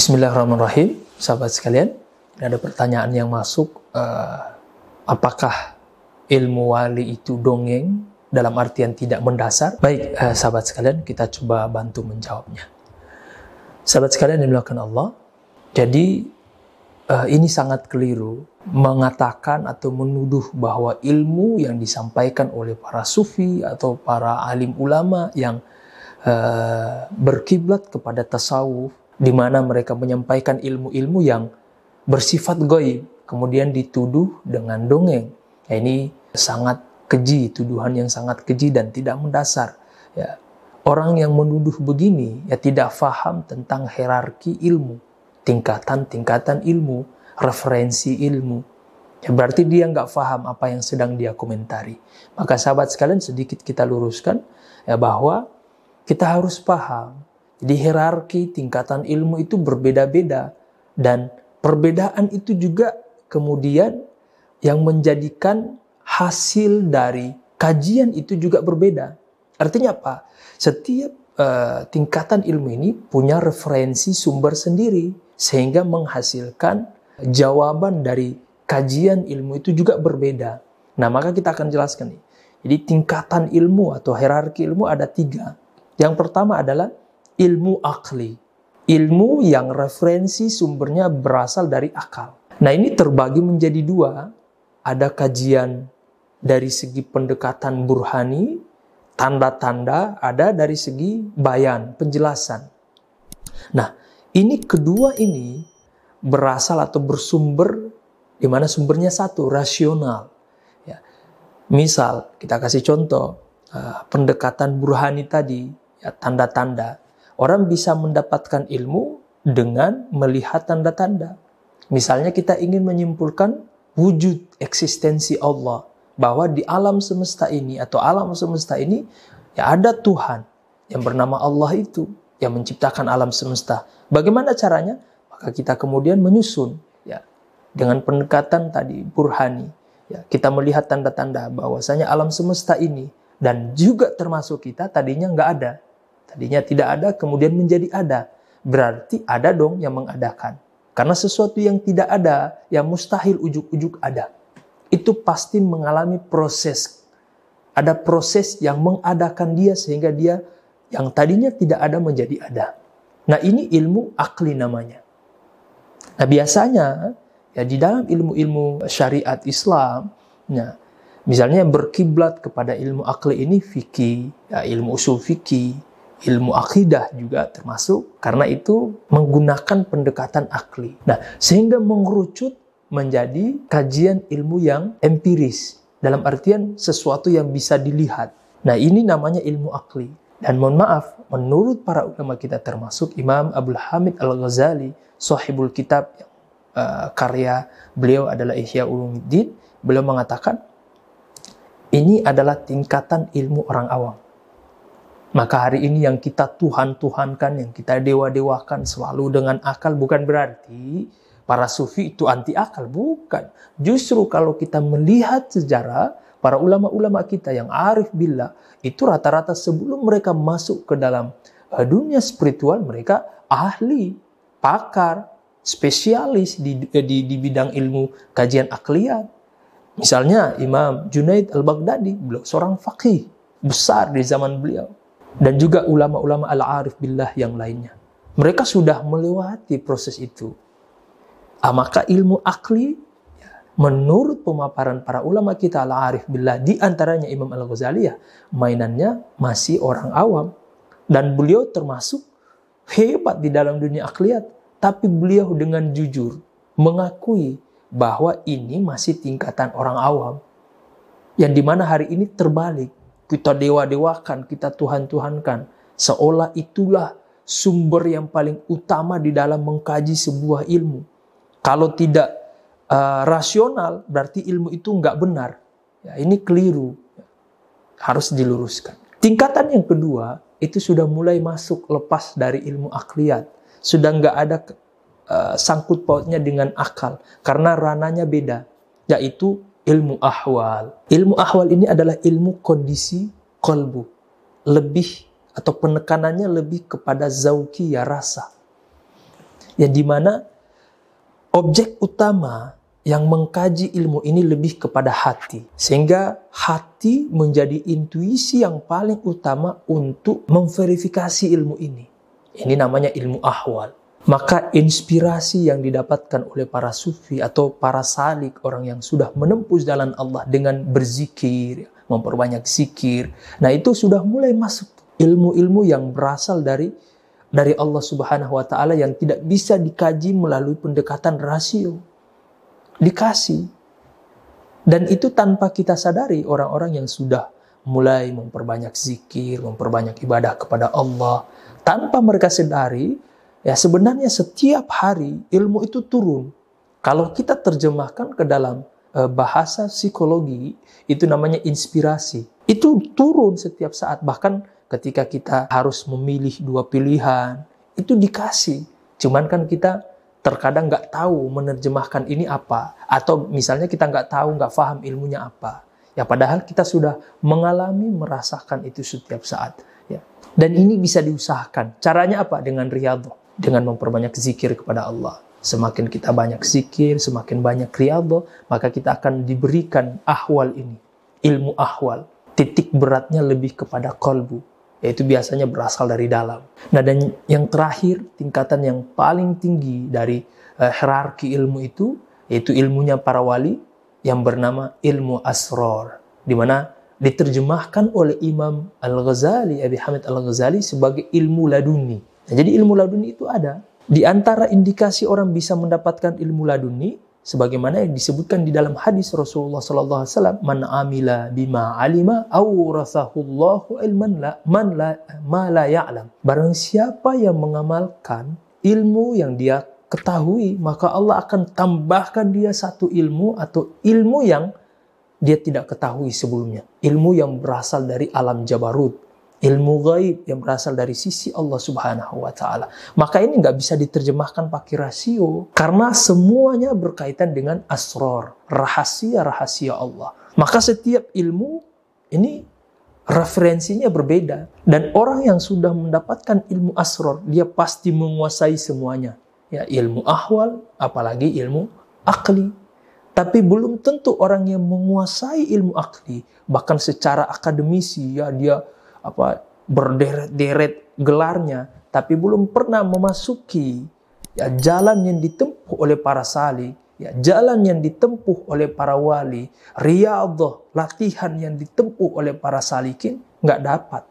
Bismillahirrahmanirrahim, sahabat sekalian. Ini ada pertanyaan yang masuk, uh, apakah ilmu wali itu dongeng dalam artian tidak mendasar? Baik, uh, sahabat sekalian, kita coba bantu menjawabnya. Sahabat sekalian yang dilakukan Allah, jadi uh, ini sangat keliru mengatakan atau menuduh bahwa ilmu yang disampaikan oleh para sufi atau para alim ulama yang uh, berkiblat kepada tasawuf di mana mereka menyampaikan ilmu-ilmu yang bersifat goib, kemudian dituduh dengan dongeng. Ya, ini sangat keji, tuduhan yang sangat keji dan tidak mendasar. Ya, orang yang menuduh begini ya tidak faham tentang hierarki ilmu, tingkatan-tingkatan ilmu, referensi ilmu. Ya, berarti dia nggak faham apa yang sedang dia komentari. Maka sahabat sekalian sedikit kita luruskan ya bahwa kita harus paham di hierarki tingkatan ilmu itu berbeda-beda dan perbedaan itu juga kemudian yang menjadikan hasil dari kajian itu juga berbeda. Artinya apa? Setiap uh, tingkatan ilmu ini punya referensi sumber sendiri sehingga menghasilkan jawaban dari kajian ilmu itu juga berbeda. Nah, maka kita akan jelaskan nih. Jadi tingkatan ilmu atau hierarki ilmu ada tiga. Yang pertama adalah ilmu akli. Ilmu yang referensi sumbernya berasal dari akal. Nah ini terbagi menjadi dua. Ada kajian dari segi pendekatan burhani, tanda-tanda, ada dari segi bayan, penjelasan. Nah ini kedua ini berasal atau bersumber di mana sumbernya satu, rasional. Ya. Misal, kita kasih contoh, uh, pendekatan burhani tadi, ya, tanda-tanda. Orang bisa mendapatkan ilmu dengan melihat tanda-tanda. Misalnya kita ingin menyimpulkan wujud eksistensi Allah bahwa di alam semesta ini atau alam semesta ini ya ada Tuhan yang bernama Allah itu yang menciptakan alam semesta. Bagaimana caranya? Maka kita kemudian menyusun ya dengan pendekatan tadi burhani ya kita melihat tanda-tanda bahwasanya alam semesta ini dan juga termasuk kita tadinya nggak ada Tadinya tidak ada, kemudian menjadi ada. Berarti ada dong yang mengadakan. Karena sesuatu yang tidak ada, yang mustahil ujuk-ujuk ada. Itu pasti mengalami proses. Ada proses yang mengadakan dia sehingga dia yang tadinya tidak ada menjadi ada. Nah ini ilmu akli namanya. Nah biasanya ya di dalam ilmu-ilmu syariat Islam, nah, misalnya berkiblat kepada ilmu akli ini fikih, ya, ilmu usul fikih, ilmu akidah juga termasuk karena itu menggunakan pendekatan akli. Nah, sehingga mengerucut menjadi kajian ilmu yang empiris dalam artian sesuatu yang bisa dilihat. Nah, ini namanya ilmu akli. Dan mohon maaf, menurut para ulama kita termasuk Imam Abdul Hamid Al-Ghazali, sahibul kitab uh, karya beliau adalah Ihya Ulumuddin, beliau mengatakan ini adalah tingkatan ilmu orang awam. Maka hari ini yang kita Tuhan-Tuhankan, yang kita dewa-dewakan selalu dengan akal bukan berarti para sufi itu anti akal. Bukan. Justru kalau kita melihat sejarah, para ulama-ulama kita yang arif billah, itu rata-rata sebelum mereka masuk ke dalam eh, dunia spiritual, mereka ahli, pakar, spesialis di, eh, di, di bidang ilmu kajian akliyat. Misalnya Imam Junaid al-Baghdadi, beliau seorang fakih besar di zaman beliau dan juga ulama-ulama al-arif billah yang lainnya. Mereka sudah melewati proses itu. Ah, maka ilmu akli ya, menurut pemaparan para ulama kita al-arif billah di antaranya Imam Al-Ghazali ya, mainannya masih orang awam dan beliau termasuk hebat di dalam dunia akliyat tapi beliau dengan jujur mengakui bahwa ini masih tingkatan orang awam yang di mana hari ini terbalik kita dewa-dewakan, kita Tuhan-Tuhankan. Seolah itulah sumber yang paling utama di dalam mengkaji sebuah ilmu. Kalau tidak uh, rasional, berarti ilmu itu nggak benar. Ya, ini keliru. Harus diluruskan. Tingkatan yang kedua, itu sudah mulai masuk lepas dari ilmu akliyat. Sudah nggak ada uh, sangkut pautnya dengan akal. Karena rananya beda. Yaitu ilmu ahwal. Ilmu ahwal ini adalah ilmu kondisi kolbu. Lebih atau penekanannya lebih kepada zauki ya rasa. yang di mana objek utama yang mengkaji ilmu ini lebih kepada hati. Sehingga hati menjadi intuisi yang paling utama untuk memverifikasi ilmu ini. Ini namanya ilmu ahwal. Maka inspirasi yang didapatkan oleh para sufi atau para salik, orang yang sudah menempuh jalan Allah dengan berzikir, memperbanyak zikir. Nah itu sudah mulai masuk ilmu-ilmu yang berasal dari dari Allah Subhanahu wa taala yang tidak bisa dikaji melalui pendekatan rasio dikasih. Dan itu tanpa kita sadari orang-orang yang sudah mulai memperbanyak zikir, memperbanyak ibadah kepada Allah. Tanpa mereka sadari, ya sebenarnya setiap hari ilmu itu turun. Kalau kita terjemahkan ke dalam eh, bahasa psikologi, itu namanya inspirasi. Itu turun setiap saat, bahkan ketika kita harus memilih dua pilihan, itu dikasih. Cuman kan kita terkadang nggak tahu menerjemahkan ini apa. Atau misalnya kita nggak tahu nggak paham ilmunya apa. Ya padahal kita sudah mengalami merasakan itu setiap saat. Ya. Dan ini bisa diusahakan. Caranya apa dengan riyadhah dengan memperbanyak zikir kepada Allah semakin kita banyak zikir semakin banyak riyadhah maka kita akan diberikan ahwal ini ilmu ahwal titik beratnya lebih kepada kolbu yaitu biasanya berasal dari dalam. Nah, dan yang terakhir, tingkatan yang paling tinggi dari uh, hierarki ilmu itu, yaitu ilmunya para wali yang bernama ilmu asror, di mana diterjemahkan oleh Imam Al-Ghazali, Abi Hamid Al-Ghazali sebagai ilmu laduni. Nah, jadi ilmu laduni itu ada. Di antara indikasi orang bisa mendapatkan ilmu laduni, sebagaimana yang disebutkan di dalam hadis Rasulullah sallallahu alaihi wasallam man amila bima alima awrasahullahu ilman la man la ma la ya'lam. Barang siapa yang mengamalkan ilmu yang dia ketahui maka Allah akan tambahkan dia satu ilmu atau ilmu yang dia tidak ketahui sebelumnya. Ilmu yang berasal dari alam jabarut ilmu gaib yang berasal dari sisi Allah Subhanahu wa taala. Maka ini nggak bisa diterjemahkan pakai rasio karena semuanya berkaitan dengan asror, rahasia-rahasia Allah. Maka setiap ilmu ini referensinya berbeda dan orang yang sudah mendapatkan ilmu asror dia pasti menguasai semuanya. Ya, ilmu ahwal apalagi ilmu akli. Tapi belum tentu orang yang menguasai ilmu akli bahkan secara akademisi ya dia apa berderet-deret gelarnya tapi belum pernah memasuki ya jalan yang ditempuh oleh para sali ya jalan yang ditempuh oleh para wali riyadhah latihan yang ditempuh oleh para salikin nggak dapat.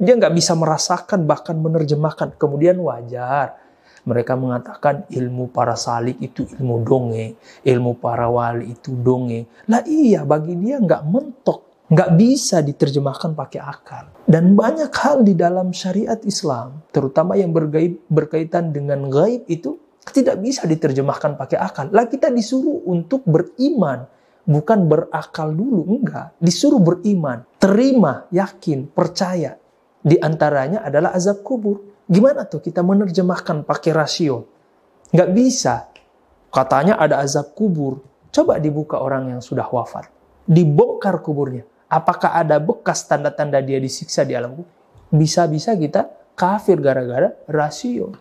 Dia nggak bisa merasakan bahkan menerjemahkan. Kemudian wajar mereka mengatakan ilmu para salik itu ilmu dongeng, ilmu para wali itu dongeng. Lah iya, bagi dia nggak mentok nggak bisa diterjemahkan pakai akal. Dan banyak hal di dalam syariat Islam, terutama yang bergaib, berkaitan dengan gaib itu, tidak bisa diterjemahkan pakai akal. Lah kita disuruh untuk beriman, bukan berakal dulu, enggak. Disuruh beriman, terima, yakin, percaya. Di antaranya adalah azab kubur. Gimana tuh kita menerjemahkan pakai rasio? Nggak bisa. Katanya ada azab kubur. Coba dibuka orang yang sudah wafat. Dibongkar kuburnya Apakah ada bekas tanda-tanda dia disiksa di alam kubur? Bisa-bisa kita kafir gara-gara rasio.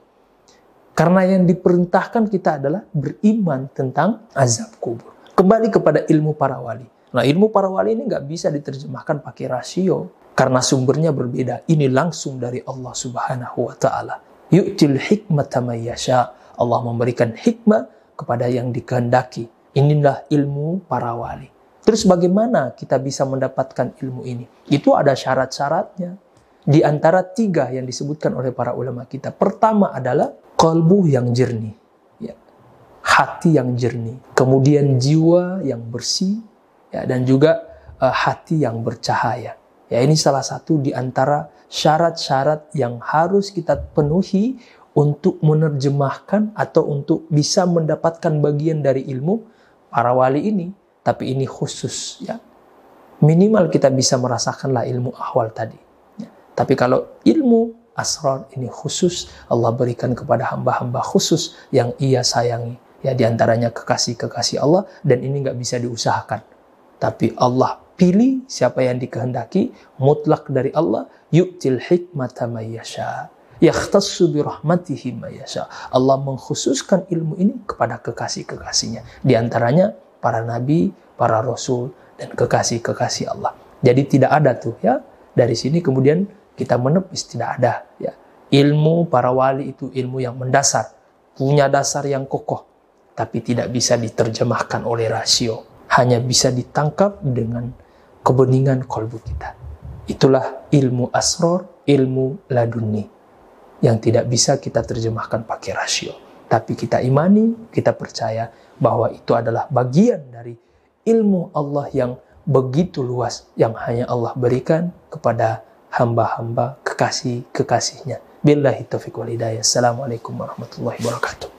Karena yang diperintahkan kita adalah beriman tentang azab kubur. Kembali kepada ilmu para wali. Nah ilmu para wali ini nggak bisa diterjemahkan pakai rasio. Karena sumbernya berbeda. Ini langsung dari Allah subhanahu wa ta'ala. Yu'til hikmata mayyasha. Allah memberikan hikmah kepada yang dikehendaki. Inilah ilmu para wali. Terus bagaimana kita bisa mendapatkan ilmu ini? Itu ada syarat-syaratnya. Di antara tiga yang disebutkan oleh para ulama kita. Pertama adalah kalbu yang jernih. Ya. Hati yang jernih. Kemudian jiwa yang bersih. Ya, dan juga uh, hati yang bercahaya. Ya, ini salah satu di antara syarat-syarat yang harus kita penuhi untuk menerjemahkan atau untuk bisa mendapatkan bagian dari ilmu para wali ini tapi ini khusus ya. Minimal kita bisa merasakanlah ilmu ahwal tadi. Ya. Tapi kalau ilmu asrar ini khusus Allah berikan kepada hamba-hamba khusus yang ia sayangi. Ya di antaranya kekasih-kekasih Allah dan ini nggak bisa diusahakan. Tapi Allah pilih siapa yang dikehendaki mutlak dari Allah yu'til hikmata mayyasha. Yakhtassu bi rahmatihi ma yasha. Allah mengkhususkan ilmu ini kepada kekasih-kekasihnya. Di antaranya para nabi, para rasul, dan kekasih-kekasih Allah. Jadi tidak ada tuh ya. Dari sini kemudian kita menepis tidak ada ya. Ilmu para wali itu ilmu yang mendasar, punya dasar yang kokoh, tapi tidak bisa diterjemahkan oleh rasio. Hanya bisa ditangkap dengan kebeningan kolbu kita. Itulah ilmu asror, ilmu laduni yang tidak bisa kita terjemahkan pakai rasio. Tapi kita imani, kita percaya bahwa itu adalah bagian dari ilmu Allah yang begitu luas yang hanya Allah berikan kepada hamba-hamba kekasih-kekasihnya. Billahi taufiq wal hidayah. Assalamualaikum warahmatullahi wabarakatuh.